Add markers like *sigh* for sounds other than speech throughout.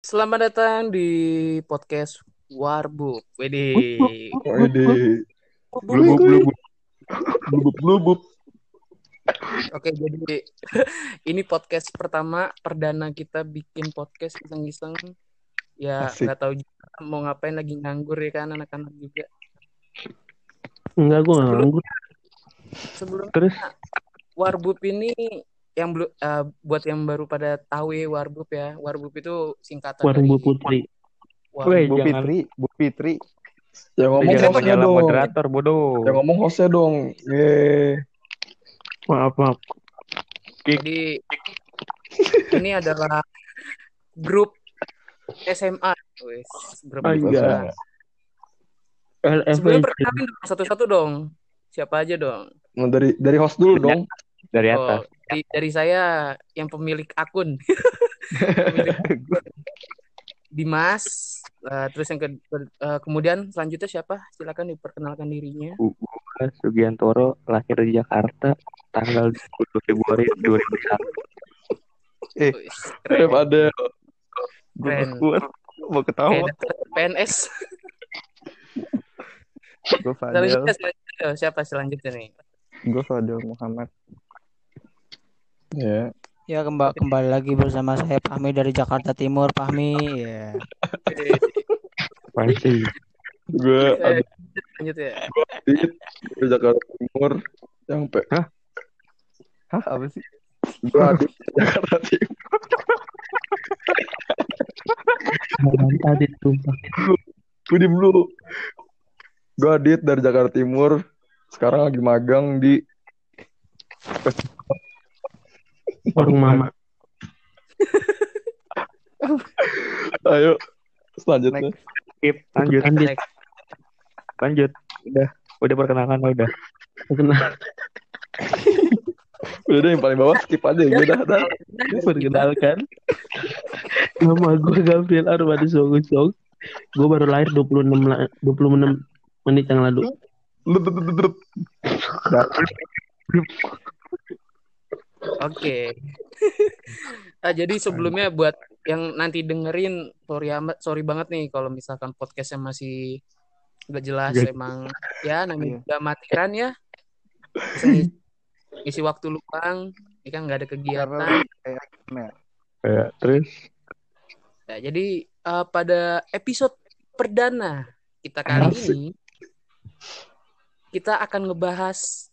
Selamat datang di podcast Warbub. Wede. Wede. Blubub, blubub. Blubub, blubub. Oke, jadi *laughs* ini podcast pertama perdana kita bikin podcast iseng-iseng. Ya, nggak tahu juga mau ngapain lagi nganggur ya kan anak-anak juga. Enggak, gue Sebelum- nganggur. Sebelumnya Terus Warbub ini yang belum eh, buat yang baru pada tahu ya Warbub ya. Warbub itu singkatan Warung Bu dari Putri. Warbub. Weh, Bu jangan Fitri, Bu Fitri. Yang ngomong jangan hostnya dong. moderator bodoh. Yang ngomong hostnya dong. Ye. Maaf, maaf. Jadi ini adalah grup SMA. Wes, grup. SMA. Sebelum LFS. perkenalin dong, satu-satu dong. Siapa aja dong? Nah, dari dari host dulu dong. Dari Oh, atas. Dari, dari saya yang pemilik akun. *laughs* Pemilik *laughs* akun. Dimas. Eh, terus yang ke, ke- eh, kemudian selanjutnya siapa? Silakan diperkenalkan dirinya. Gua Sugiantoro lahir di Jakarta tanggal 20 Februari 2001. Eh, keren. ada. gue. Mau ketawa. PNS. Gue Fadel. Selanjutnya, selanjutnya siapa selanjutnya nih? Gue Fadel Muhammad. Ya. Ya kembali kembali lagi bersama saya Fahmi dari Jakarta Timur Fahmi ya. Sih? Gue Adit lanjut ya. dari Jakarta Timur. Yang pe. Hah, apa sih? Gue Adit dari Jakarta Timur. Tadi tumpah. Gue dulu. Gue Adit dari Jakarta Timur. Sekarang lagi magang di Warung Mama. *laughs* Ayo. Selanjutnya. Skip, lanjut, Lanjut. Next. lanjut. Udah, udah perkenalkan udah. Kenal. *laughs* Udah deh yang paling bawah skip aja. Ya udah, dah. Perkenalkan. Nama gue Gabriel Arwadi Sogusog. Gue baru lahir 26, la- 26 menit yang lalu. *laughs* Oke. *laughs* Ah, jadi sebelumnya buat yang nanti dengerin sorry amat sorry banget nih kalau misalkan podcastnya masih nggak jelas Gak- emang ya namanya Iya. juga matiran ya. Ngisi, ngisi waktu luang, ini kan nggak ada kegiatan. Ya, terus Ya, jadi eh, pada episode perdana kita kali Asik. ini kita akan ngebahas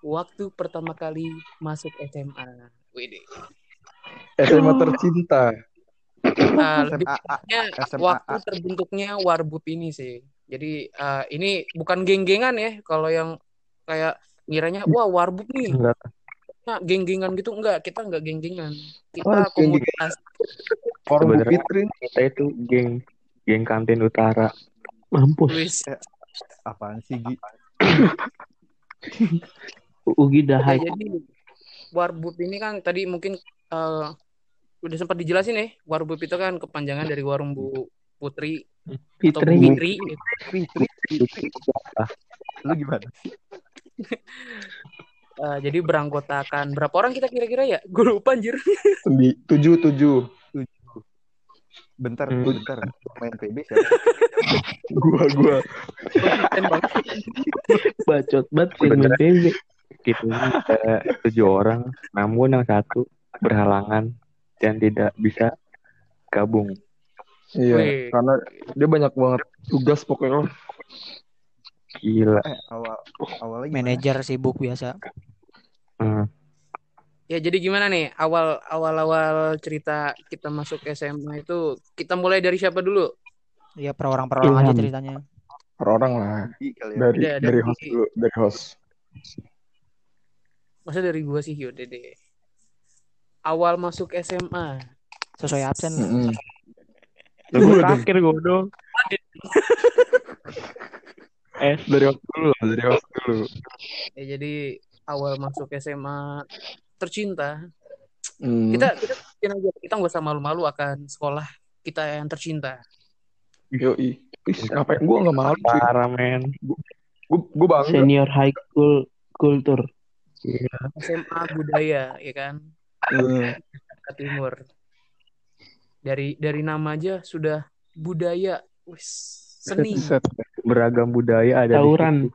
waktu pertama kali masuk SMA. Wede. SMA tercinta. Eh, lebih tepatnya SMA. waktu terbentuknya Warbub ini sih. Jadi eh, ini bukan geng-gengan ya. Kalau yang kayak ngiranya wah Warbub nih, enggak nah, geng-gengan gitu enggak. Kita enggak geng-gengan. Kita Oh, geng-gengan. komunitas. Orang Bu Sebenarnya- Fitri. kita itu geng geng kantin utara. Mampus. Wis. Apaan sih, Gi? *laughs* Ugi Nah, Dahai. jadi Warbub ini kan tadi mungkin eh, udah sempat dijelasin ya. Warbub itu kan kepanjangan dari Warung Bu Putri atau Bu Fitri. Fitri. Fitri. Lu gimana sih? Eh, jadi beranggotakan berapa orang kita kira-kira ya? Gue lupa anjir. Tujuh, tujuh. Bentar, Hmm. bentar. Main PB siapa? Gua, gua. Bacot banget main PB. Kita ini ada tujuh orang, namun yang satu berhalangan dan tidak bisa gabung. Iya, Wih. karena dia banyak banget tugas pokoknya. Gila. Eh, awal awalnya? Manajer sibuk biasa. Hmm. Ya jadi gimana nih awal awal awal cerita kita masuk SMA itu kita mulai dari siapa dulu? Ya per orang per orang aja ceritanya. Per orang lah. Ya. Dari dari dari- host dulu, dari host. Masa dari gua sih deh. Awal masuk SMA. Sesuai absen. Mm-mm. Lu gue terakhir gue dong. *laughs* S. Dari host dulu, lah, dari host dulu. Ya jadi awal masuk SMA tercinta. Hmm. Kita kita aja kita nggak usah malu-malu akan sekolah kita yang tercinta. Yoi. Ih, ngapain gua nggak malu sih. Parah men. Gua, gua bangga. Senior High School Culture. SMA budaya ya kan Hmm. Jakarta Timur. dari dari nama aja sudah budaya wis seni Set. beragam budaya ada Tawuran.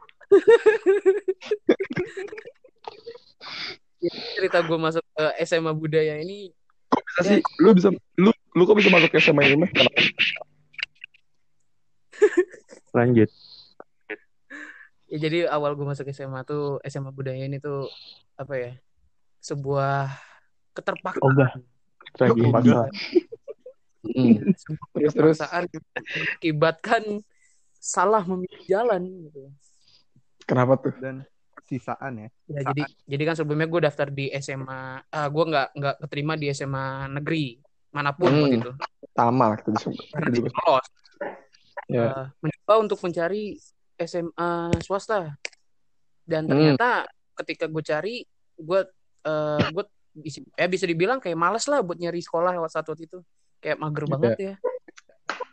cerita gue masuk ke SMA budaya ini Bisa sih, lu bisa lu lu kok bisa masuk ke SMA ini mah? *laughs* Lanjut ya jadi awal gue masuk SMA tuh SMA budaya ini tuh apa ya sebuah keterpaksaan Ogah. sebuah *laughs* Terus terus. mengakibatkan salah memilih jalan gitu Kenapa tuh? Dan sisaan ya. ya jadi jadi kan sebelumnya gue daftar di SMA ah gue nggak nggak keterima di SMA negeri mana pun Hmm. waktu itu Sama lah kita disebut. karena lolos Ya. Eh, mencoba untuk mencari SMA swasta dan Hmm. ternyata ketika gue cari gue eh gue bisa eh bisa dibilang kayak males lah buat nyari sekolah lewat satu waktu itu kayak mager Iya. banget ya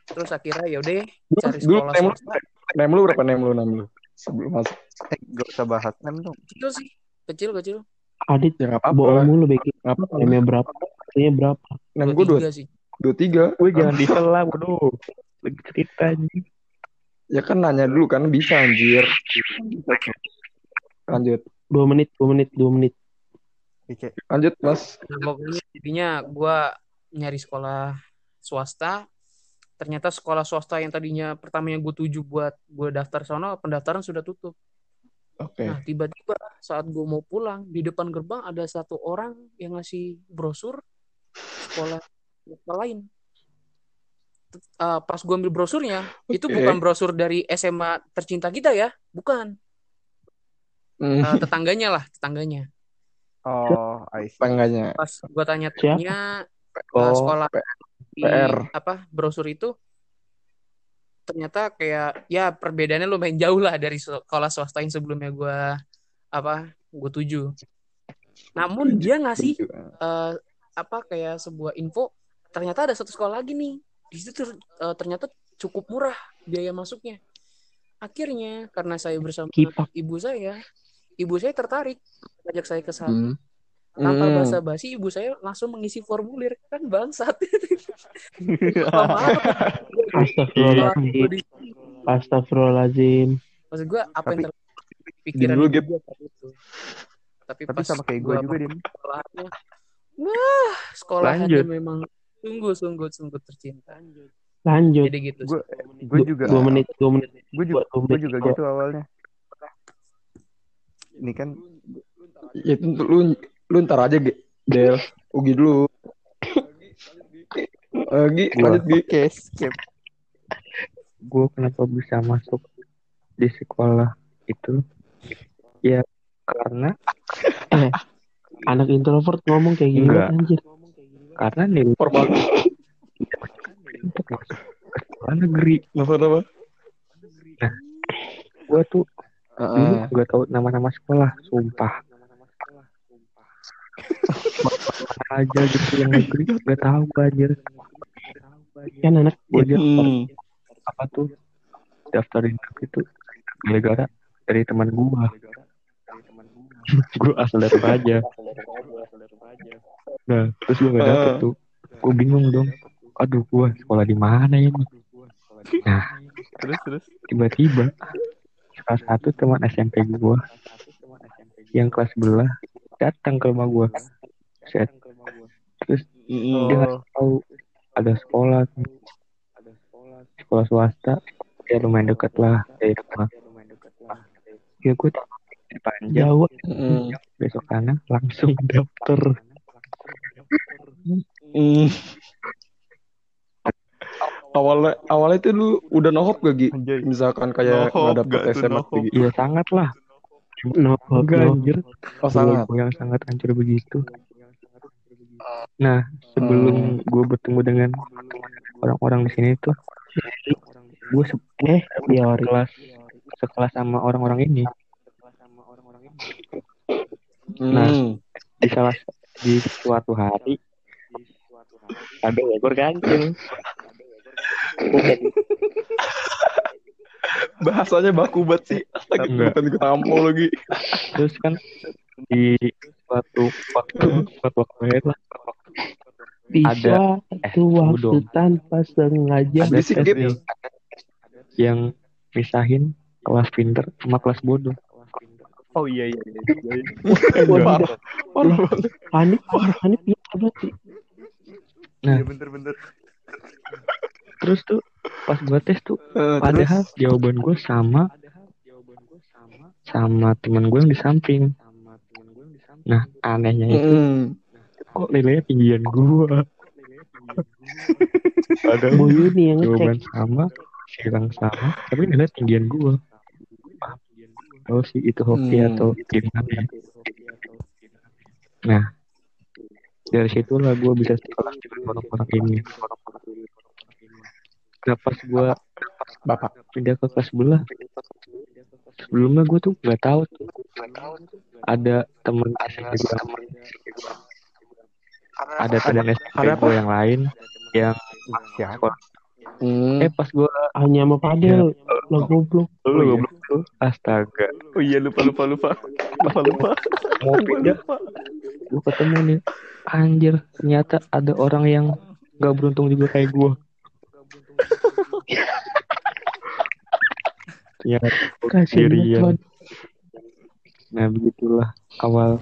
terus akhirnya ya udah Dulu, cari dulu sekolah nem lu, swasta nem lu berapa nem lu nem lu sebelum masuk? Eh, gak usah bahas nem dong. kecil sih kecil kecil Adit Ya apa-apa. bohong mulu Beki. Nggak apa-apa. Namanya berapa? Katanya berapa? Nem dua gue dua tiga sih dua tiga. gue jangan disela bodoh lagi cerita anjing. Ya kan nanya dulu kan bisa anjir. Lanjut. Dua menit, dua menit, dua menit. Oke. Lanjut Mas. Nah, pokoknya jadinya gue nyari sekolah swasta ternyata sekolah swasta yang tadinya pertamanya gue tuju buat gue daftar sono pendaftaran sudah tutup Oke. Nah, tiba-tiba saat gue mau pulang, di depan gerbang ada satu orang yang ngasih brosur sekolah swasta lain. Uh, pas gue ambil brosurnya, itu Oke. bukan brosur dari SMA tercinta kita ya, bukan. Uh, tetangganya lah, tetangganya. Oh, I see. Tangganya. Pas gue tanya-tanya uh, Oh, sekolah P- di PR. apa brosur itu, ternyata kayak ya perbedaannya lumayan jauh lah dari sekolah swasta yang sebelumnya gue apa gue tuju. Namun dia ngasih eh, apa kayak sebuah info ternyata ada satu sekolah lagi nih di situ ter- eh, ternyata cukup murah biaya masuknya akhirnya karena saya bersama Kipak. ibu saya ibu saya tertarik ngajak saya ke sana Hmm. tanpa Hmm. basa-basi ibu saya langsung mengisi formulir kan bangsat. *laughs* Astagfirullahaladzim. Astagfirullahaladzim. maksud gue apa yang Tapi- terpikiran pikiran dulu, ibu Gap. gua saat itu tapi, Tapi pas sama kayak gue gua juga, Dim. wah sekolahannya Lanjut. memang sungguh sungguh sungguh tercinta Lanjut. jadi gitu Gue Du- juga Dua menit, dua menit. gue juga gue juga gitu awalnya. Ini kan Ya lu lu ntar aja Del. Ugi dulu. Eh, Gi, lanjut oke, skip. gue kenapa bisa masuk di sekolah itu ya karena *laughs* Anak introvert ngomong kayak gini anjir. Karena nilai Formal. untuk masuk ke sekolah negeri Apa? Apa? gue tuh dulu nggak tahu nama-nama sekolah sumpah. Mana aja gitu yang negeri nggak tahu gue anjir. Kan anak gue aja Hmm. apa tuh? Daftarin itu gara-gara dari teman gua. Gua asal dari aja *laughs* nah terus gua nggak dapet tuh. Gua bingung dong. Aduh gua sekolah di mana ini nah Terus terus. tiba-tiba salah satu teman SMP gua yang kelas sebelah datang ke rumah gua. Set. Terus Mm-mm. dia ngasih tahu ada sekolah. Sekolah swasta. Ya lumayan dekat lah dari rumah. Ya gue panjang Jawa. Mm-mm. besok sana langsung daftar Mm. Awalnya awalnya itu lu udah nohop gak Gi? Misalkan kayak Nohop nggak dapet SMA nohop? Gi. iya sangat lah No, enggak no. anjir Oh sangat. gue yang sangat hancur begitu nah sebelum gue bertemu dengan orang-orang di sini tuh gue Eh, Biori. sekelas sekelas sama orang-orang ini Nah. Hmm. di salah di suatu hari ada ekor kancil Bahasanya baku banget sih. Astaga, Enggak. bukan ketampol lagi. terus kan di suatu waktu suatu waktu lah Bisa. Suatu waktu dong. tanpa sengaja. Ada yang misahin kelas pinter sama kelas bodoh. Oh iya iya. iya, iya. *laughs* Waduh, Parah banget. Hanif, Hanif ya berarti. Nah. Iya bener-bener. Terus tuh pas gua tes tuh Eh, padahal jawaban gua sama sama teman gue yang di samping. Nah anehnya itu Hmm. kok nilainya tinggian. *laughs* Padahal Bu Yuni yang jawaban sama, silang sama, tapi nilai tinggian gua. Tahu sih itu hoki Hmm. atau gimana ya. Nah, dari situlah gua bisa sekolah dengan orang-orang ini. Nah pas gua Bapak. pindah ke kelas sebelah, sebelumnya gua tuh nggak tahu tuh ada temen SMP gua, ada temen SMP gua yang lain yang Siapa? sekolah. Hmm. Eh pas gua Hanya sama Padel. Lah goblok. lu goblok tuh, astaga, Oh iya lupa lupa lupa. Lupa lupa. mau pindah gue ketemu nih anjir ternyata ada orang yang gak beruntung juga kayak gue gua sendirian banget. nah begitulah awal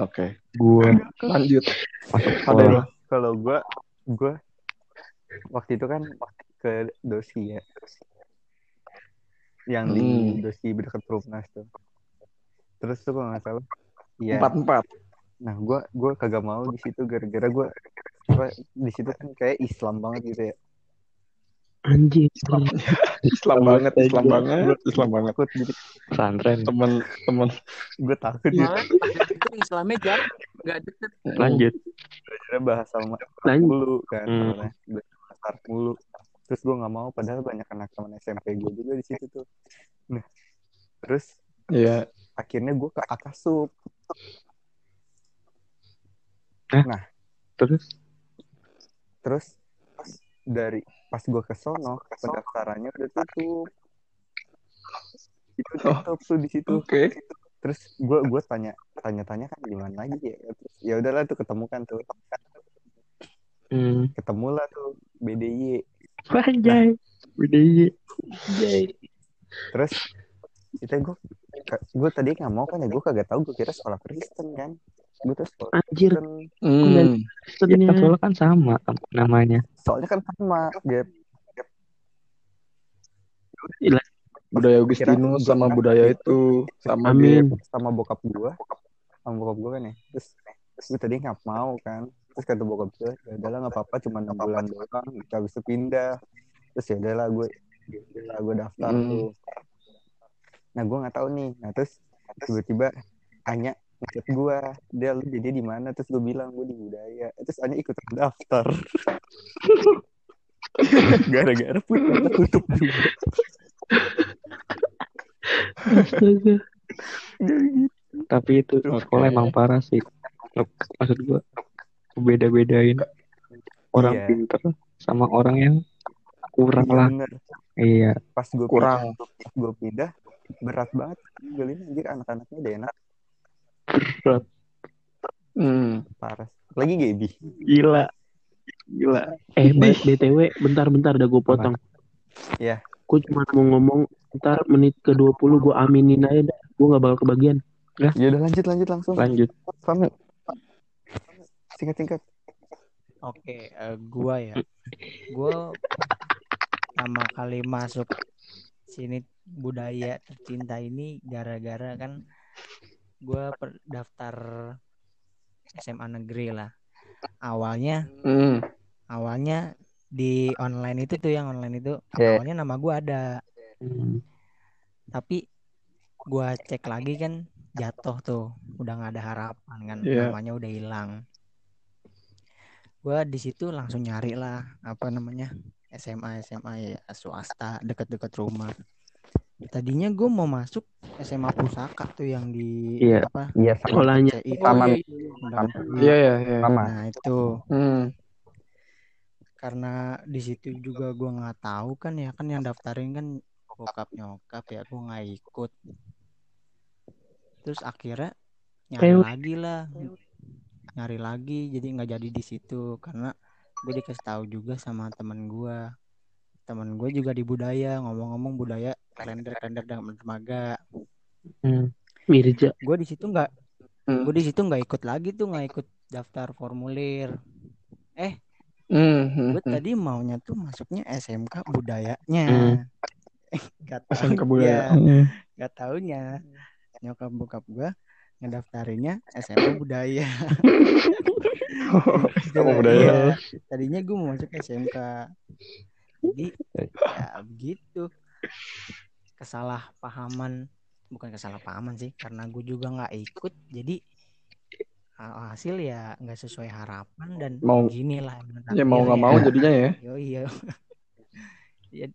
Oke. gue Lanjut. masuk Ada sekolah Kalau gua gua waktu itu kan ke dosi ya. Yang di Hmm. dosi dekat Perumnas tuh. Terus tuh kalau nggak salah Iya. Empat empat. Nah, gua gua kagak mau di situ gara-gara gua apa di situ kan kayak Islam banget gitu ya. Anjing. Islam *laughs* banget, Islam banget, Islam banget. Takut jadi pesantren Temen temen. gue takut gitu. Malah itu Islamnya jauh, nggak deket. lanjut Gara-gara bahasa sama Lanjut. mulu kan. Hmm. Bahasa Arab mulu. Terus gua nggak mau padahal banyak anak teman SMP gue juga di situ tuh. Nah, terus Iya. akhirnya gue ke Akasup. terus Terus dari pas gue ke sono pendaftarannya udah tutup. Itu Oh. tutup tuh di situ. Oke. terus gue gue tanya tanya tanya kan gimana lagi ya terus ya udahlah tuh ketemu kan tuh hmm. ketemu lah tuh BDY Anjay. BDY Anjay. terus itu gue gue tadi nggak mau kan ya gue kagak tahu gue kira sekolah Kristen kan gue tuh sekolah Anjir. Kristen Hmm. ya, Kristennya. soalnya kan sama namanya soalnya kan sama Gap Budaya Agustinus sama budaya itu sama Amin. Gap. sama bokap gue sama bokap gue kan ya terus terus gue tadi nggak mau kan terus kata bokap gue ya udahlah nggak apa-apa cuma enam bulan doang kita habis itu pindah. Terus ya udahlah gue lah gue daftar Hmm. tuh. Nah gue nggak tahu nih. Nah terus tiba-tiba Anya ngechat gue dia lu jadi di mana? Terus gue bilang gue di budaya. Terus Anya ikut daftar. *laughs* Gara-gara punya tutup juga Astaga. tapi itu sekolah emang parah sih. Maksud gua beda-bedain orang Iya. pinter sama orang yang kurang Iya, lah bener. iya pas gue Kurang. gue pindah berat banget gue lihat anjir anak-anaknya udah enak berat Hmm. parah lagi Gaby gila gila Eh, BTW, bentar-bentar dah gue potong. Iya. Gue cuma mau ngomong ntar menit ke 20 gue aminin aja dah. Gue gak bakal kebagian. ya udah lanjut lanjut langsung lanjut Fahmi singkat singkat Oke, eh, gua ya. Gua pertama kali masuk sini budaya tercinta ini gara-gara kan gua per- daftar SMA negeri lah. Awalnya Hmm. awalnya di online itu tuh yang online itu Iya. awalnya nama gua ada, Hmm. tapi gua cek lagi kan jatuh tuh, udah nggak ada harapan kan, Iya. namanya udah hilang. Gua di situ langsung nyari lah apa namanya SMA SMA ya swasta deket-deket rumah. Tadinya gue mau masuk SMA pusaka tuh yang di Iya. apa iya Sekolahnya. Taman. Iya, iya. Iya ya, ya. sama Nah itu Hmm. karena di situ juga gua nggak tahu kan ya kan yang daftarin kan bokap nyokap ya gua nggak ikut terus akhirnya nyari lagi lah nyari lagi jadi nggak jadi di situ karena gue dikasih tahu juga sama temen gue temen gue juga di budaya ngomong-ngomong budaya kalender kalender dan dermaga Hmm. Mirja. gue di situ nggak Hmm. gue di situ nggak ikut lagi tuh nggak ikut daftar formulir eh Hmm, hmm, gue hmm. tadi maunya tuh masuknya SMK budayanya Hmm. *laughs* gak SMK budaya. ya gak taunya nyokap bokap gue ngedaftarinnya SMK budaya *laughs* Sama budaya. Tadinya gue mau masuk SMK jadi ya begitu kesalahpahaman bukan kesalahpahaman sih karena gue juga nggak ikut jadi ha- hasil ya nggak sesuai harapan dan Mau- gini lah Ya mau nggak takdirnya. mau jadinya ya. *laughs* Yo iya. *laughs* Ya,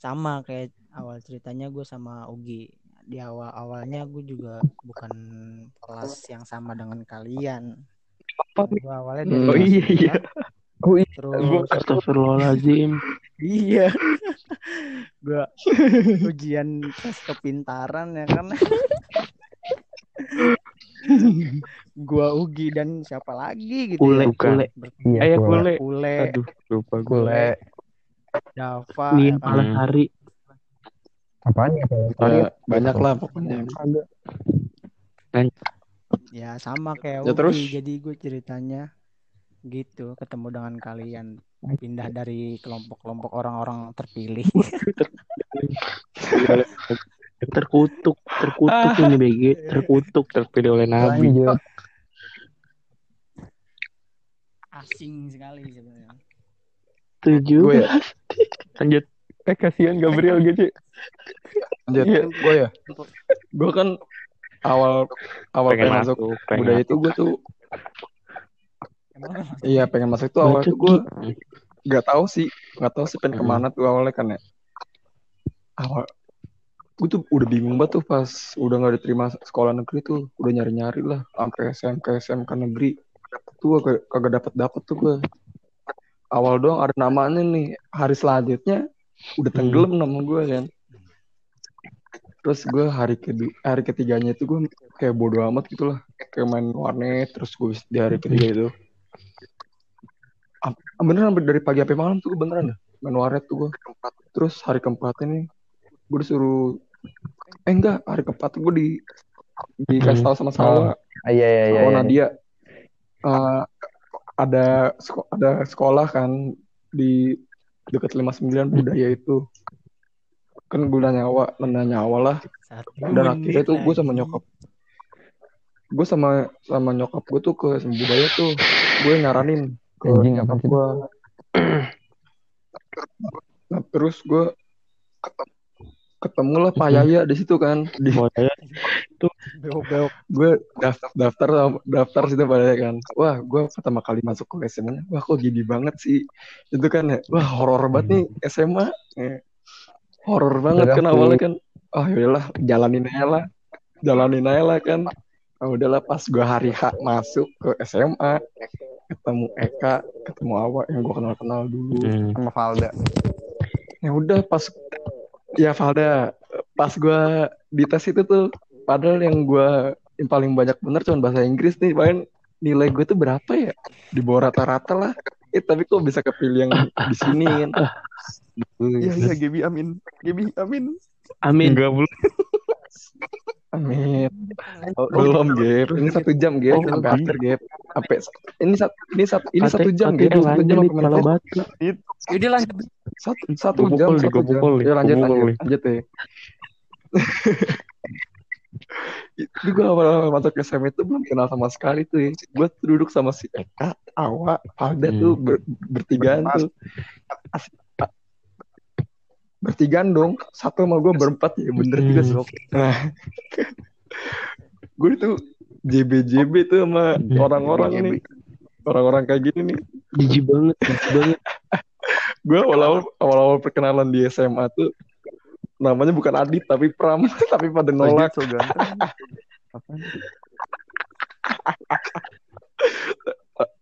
sama kayak awal ceritanya gue sama Ugi. Di awal awalnya gue juga bukan kelas yang sama dengan kalian. Gue awalnya dari Hmm. Oh kelas iya, iya. Oh iya. Terus Astagfirullahaladzim. *laughs* iya. gue ujian tes kepintaran ya kan. gua Ugi dan siapa lagi gitu Kule, ya. kule. Bertiga. Ayah kule. Kule, Aduh, Lupa gue. Kule. Dava, ya kan? malah hari. Apaan ya? Ya, banyak lah pokoknya. Ya sama kayak Ya, terus? Jadi gue ceritanya gitu ketemu dengan kalian pindah dari kelompok-kelompok orang-orang terpilih. *laughs* Terkutuk, terkutuk ini BG, terkutuk. Terpilih oleh Nabi. Lanjut. Asing sekali sebenarnya. Tujuh. Ya. *laughs* Lanjut. Eh kasihan Gabriel *laughs* gitu. Lanjut. Iya. Gue ya. Gue kan awal awal Pengen pengen, masuk masuk. Pengen budaya itu gue tuh iya pengen masuk itu awal gue nggak tahu sih nggak tahu sih pengen Hmm. ke mana tuh awalnya kan ya awal gue tuh udah bingung banget tuh pas udah nggak diterima sekolah negeri tuh udah nyari nyari lah sampai SMK SMK negeri tuh kagak kagak dapet dapet tuh gue awal doang ada namanya nih hari selanjutnya udah tenggelam nama gue kan. Terus gue hari kedua hari ketiganya itu gue kayak bodo amat gitu lah. Kayak main warnet terus gue di hari ketiga itu. Beneran dari pagi sampai malam tuh beneran dah main warnet tuh gue terus hari keempat ini gue disuruh eh enggak hari keempat gue di dikasih tahu sama Salwa Ah, Iya iya iya. sama iya. Nadia. Eh, ada ada sekolah kan di dekat 59 budaya itu. Kan gue nanya awal nanya awal lah. Dan akhirnya tuh gue sama nyokap. Gue sama sama nyokap gue tuh ke budaya tuh. Gue nyaranin ke Anjing, apa nyokap gue nah, terus gue ketemu lah Pak Yaya di situ kan. Di Budaya. Beok-beok. gue daftar daftar daftar situ pada kan. Wah gue pertama kali masuk ke SMA wah kok gini banget sih. Itu kan ya wah horor banget nih SMA Eh, horor banget kan awalnya kan. Oh yaudahlah jalanin aja lah. Jalanin aja lah kan. Oh, udahlah pas gue hari H masuk ke SMA ketemu Eka ketemu Awa yang gue kenal kenal dulu Hmm. Sama Valda. ya udah pas ya Valda pas gua di tes itu tuh padahal yang gua yang paling banyak bener cuma bahasa Inggris nih paling nilai gue tuh berapa ya di bawah rata-rata lah eh tapi kok bisa kepilih yang di sini kan *laughs* Iya iya Gebi amin. Gebi amin. Amin. Enggak belum. *laughs* amin Oh, belum Gap ini satu jam Gap Oh, sampai iya. akhir Gap sampai ini satu ini satu ini Kate- satu jam Kate Gap satu lanjut jam sampai kalau batu. Yaudah lanjut. satu satu jam satu jam ya lanjut lanjut lanjut ya Jadi gue awal masuk SMA itu belum kenal sama sekali tuh ya. Gue duduk sama si Eka, Awa, Valda Hmm. tuh ber- bertigaan tuh. Asik. Bertigaan dong. Satu sama gue berempat ya bener juga Hmm. Sob. Nah, gue tuh JB-JB tuh sama Hmm. orang-orang JB. nih. Orang-orang kayak gini nih. Jijik banget, jijik banget. *laughs* Gue awal-awal awal-awal perkenalan di SMA tuh namanya bukan Adit tapi Pram *laughs* tapi pada nolak. so *laughs*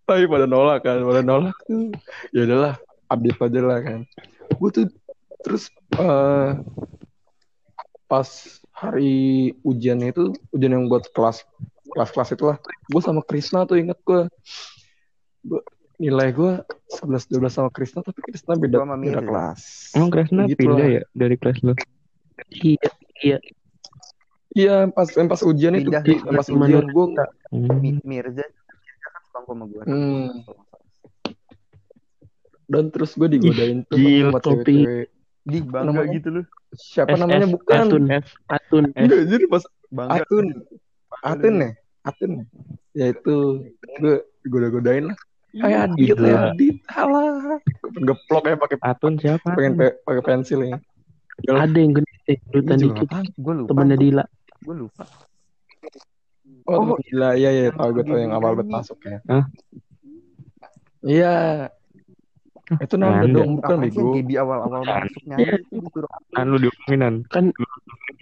tapi pada nolak kan pada nolak tuh ya udahlah update aja lah kan gue tuh terus eh pas hari ujiannya itu ujian yang buat kelas kelas kelas itulah gue sama Krisna tuh inget gue Gua- nilai gue 11 12 sama Krisna tapi Krisna beda sama beda Mirza. kelas. Emang Kresna Gitu pindah lah. ya dari kelas lu? Iya, iya. Iya, pas yang pas ujian itu, Pindah pas ujian gue Hmm. Mi- Mirza kan sebangku sama gue. Hmm. dan terus gue digodain tuh sama cewek-cewek. Di bangga namanya? gitu lu. Siapa SS, namanya bukan? Atun, F. Atun. Jadi pas Bangga. Atun, Atun lu. ya, Atun. Ya itu gue digoda-godain lah. Kayak Adit, kayak Adit. Halah. Geplok ya pakai Atun siapa? pengen pe- pakai pensil ya. Ada yang gede, dikit. nggak tahu. Gue lupa. Temennya Dila. Gue lupa. Oh, Oh, gila, iya ya, tahu gue tahu Gigi yang awal nyanyi. bet masuk ya. Hah? Iya. *laughs* Itu Nanda Nanda. dong, bukan bego. Gaby awal-awal masuk nyanyi itu disuruh Kan lu diomonginan. Kan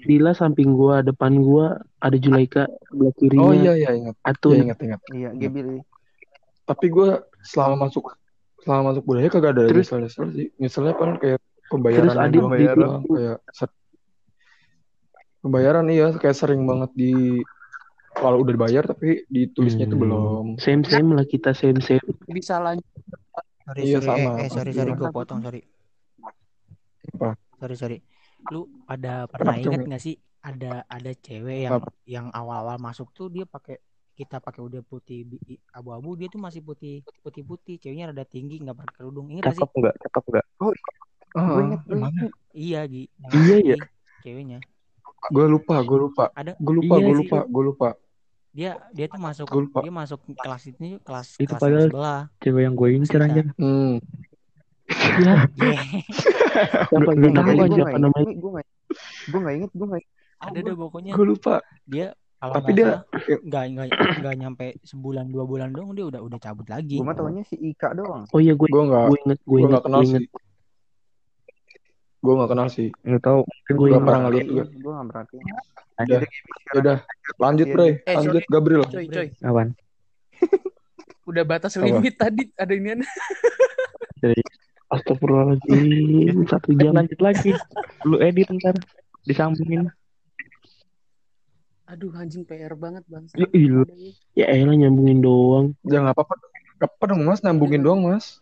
Dila samping gua, depan gua ada Julaika, sebelah kirinya Oh iya iya ingat. Atun. Iya ingat ingat. Iya, Gaby Tapi gue selama masuk selama masuk budaya kagak ada Terus- nyesel nyesel sih. Nyeselnya kan kayak pembayaran Terus Adit doang, di- doang, kayak ser- pembayaran iya kayak sering banget di kalau udah dibayar tapi ditulisnya itu Hmm. belum. Same same lah kita same same. Bisa lanjut. Sorry, Iya, sorry, sama. eh, eh, sorry, sorry, gue potong, sorry. Apa? Sorry, sorry. Lu ada pernah ingat nggak sih ada ada cewek yang Apa? yang awal-awal masuk tuh dia pakai kita pakai udah putih abu-abu dia tuh masih putih putih putih ceweknya rada tinggi nggak pakai kerudung ingat nggak Cakep sih enggak? Cakep enggak? Gue inget, gue gimana? inget. iya Gi yang Iya, putih, ya. ceweknya Gue lupa, gue lupa. ada Gue lupa, Iya gue lupa, gue lupa. Dia dia tuh masuk lupa. dia masuk kelas ini kelas Itu kelas padahal- yang sebelah Cewek yang gue incer anjir. Hmm. *laughs* Ya, namanya tahu gue siapa namanya? Gue gak gue gak inget, gue gak inget. ada deh pokoknya Gue lupa. dia kalau Tapi nggak dia nggak nggak nggak nyampe sebulan dua bulan dong dia udah udah cabut lagi Gue mah taunya si Ika doang. Oh iya gue gue nggak gue inget gue inget nggak kenal sih. inget. Gue nggak kenal sih. Lu tahu Gue Gak ingat. pernah ngeliat juga. Gue gak perhatiin. Udah, ya udah. Lanjut, Iya, Bre. Eh, Lanjut, sorry. Gabriel. Coy, coy. Apaan? *laughs* Udah batas Apa? limit tadi ada inian. *laughs* Astagfirullahaladzim satu jam. lanjut lagi. Lu edit ntar. Disambungin. Aduh anjing PR banget bang. Ya ilah. Ya elah nyambungin doang. Jangan apa-apa. Gak apa dong, Mas. Nambungin doang, Mas.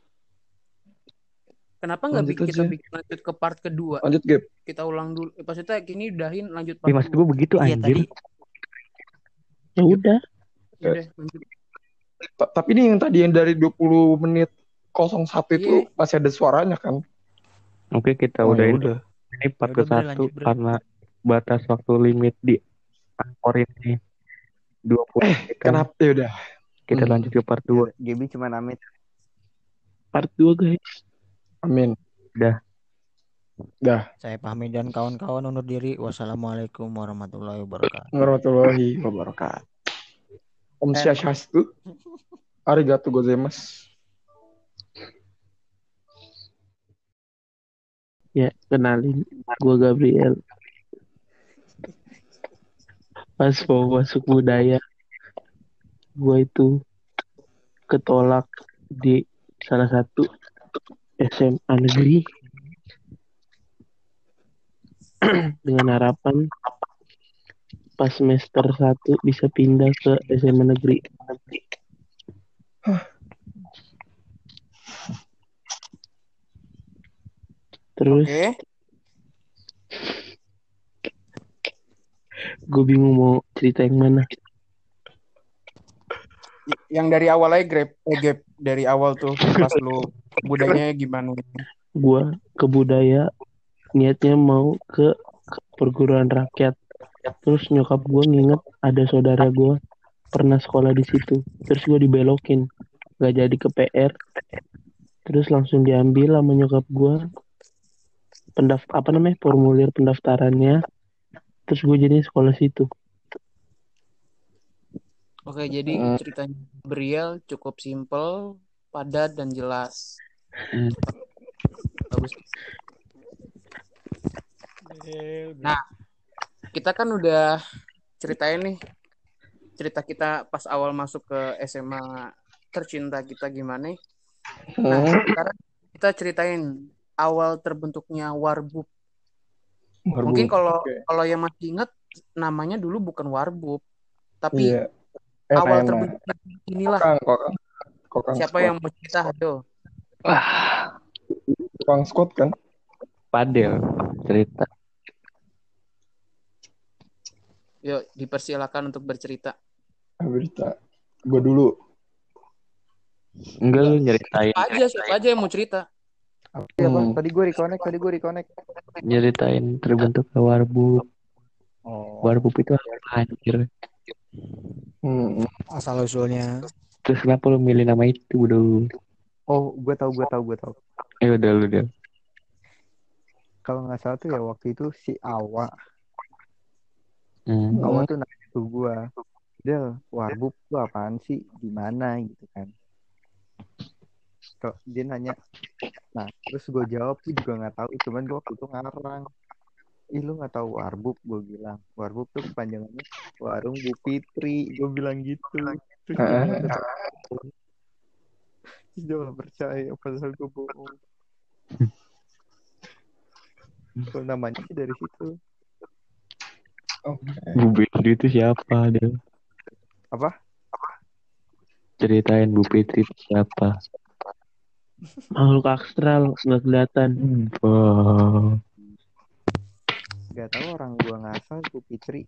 Kenapa nggak bikin kita bikin lanjut ke part kedua? Lanjut, Gap. Kita ulang dulu. Eh, Maksudnya kini udahin lanjut part Ya maksud gue begitu iya anjir. tadi Ya udah. Udah, lanjut. Ta- Tapi ini yang tadi yang dari 20 menit 01 itu Iya. masih ada suaranya kan? Oke kita Oh, udah ya ini. udah. Ini part Ya udah, ke satu karena batas waktu limit di Anchor ini 20 menit kan. Kenapa? Ya udah. Kita Hmm. lanjut ke part 2. Gaby cuma amit. Part 2 guys. Amin. Dah. Dah. saya pahami dan kawan-kawan undur diri wassalamualaikum warahmatullahi wabarakatuh Warahmatullahi wabarakatuh. Om Swastiastu. Arigato gozaimasu. Ya kenalin gue Gabriel. Pas mau masuk budaya, gue itu ketolak di salah satu SMA negeri *clears throat* dengan harapan pas semester 1 bisa pindah ke SMA negeri. Terus Oke. gue bingung mau cerita yang mana. Yang dari awal aja grab, eh, gap dari awal tuh pas lu budayanya gimana? Gue ke budaya niatnya mau ke perguruan rakyat. Terus nyokap gue nginget ada saudara gue pernah sekolah di situ. Terus gue dibelokin, gak jadi ke PR. Terus langsung diambil sama nyokap gue pendaf apa namanya formulir pendaftarannya. Terus gue jadi sekolah situ. Oke, jadi Hmm. ceritanya Gabriel cukup simpel, padat dan jelas. Hmm. Bagus. Nah, kita kan udah ceritain nih cerita kita pas awal masuk ke SMA tercinta kita gimana. Nah, Hmm. sekarang kita ceritain awal terbentuknya Warbub. Warbu. Mungkin kalau Oke. kalau yang masih ingat namanya dulu bukan Warbub, tapi Iya. Eh, awal terbentuknya inilah Kokang, kokang. Kokang Siapa squad. yang mau cerita? Ayo. Wah, Kokang squad kan? padel cerita. Yuk, dipersilakan untuk bercerita. Berita. Gue dulu. Enggak lu nyeritain Siapa aja, siapa aja yang mau cerita. Iya, Pak. Hmm. Tadi gue reconnect, tadi gue reconnect. nyeritain terbentuknya warbub. Oh. Warbub itu apa anjir? Hmm. Asal usulnya. Terus kenapa lu milih nama itu dulu? Oh, gue tahu, gue tahu, gue tahu. Eh udah lu deh. Kalau nggak salah tuh ya waktu itu si Awa, Hmm. Awa tuh nanya ke gue, Del, warbub tuh apaan sih? Gimana gitu kan? Kok dia nanya, nah terus gue jawab tuh juga nggak tahu, cuman gue waktu itu ngarang. Ih lu nggak tahu warbub? Gue bilang, warbub tuh kepanjangannya warung Bu Fitri. Gue bilang gitu. Terus dia nggak tahu. Terus dia malah percaya, padahal gue bohong. *laughs* Kalau namanya sih dari situ. Bu Fitri itu siapa deh? Apa? Ceritain Bu Fitri itu siapa? Makhluk astral nggak kelihatan. Wah. Gak tahu orang gua ngasal Bu Fitri.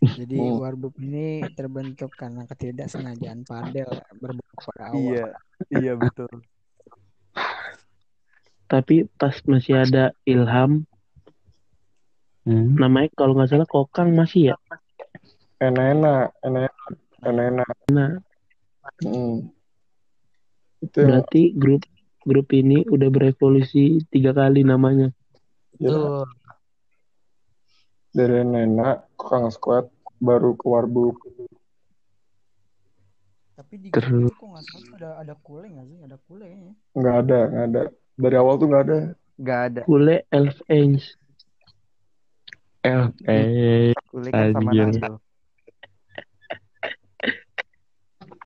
*laughs* Jadi Oh. warbub ini terbentuk karena ketidaksengajaan padel berbau pada awal. Iya, iya betul. Tapi pas masih ada Ilham, Hmm. namanya kalau nggak salah Kokang masih ya. Enak-enak. Enak-enak. Enak-enak. Nah, Hmm. Itu yang berarti grup grup ini udah berevolusi tiga kali namanya. ya, Tuh. dari Nena, Kokang squad, baru ke Warbuk. Tapi di Terus- grup itu kok nggak salah ada ada kule nggak sih? Ada kule. Nggak ada, nggak ada. Dari awal tuh nggak ada. Gak ada. Kule Elf Angel. Eh, eh, Kulik sama.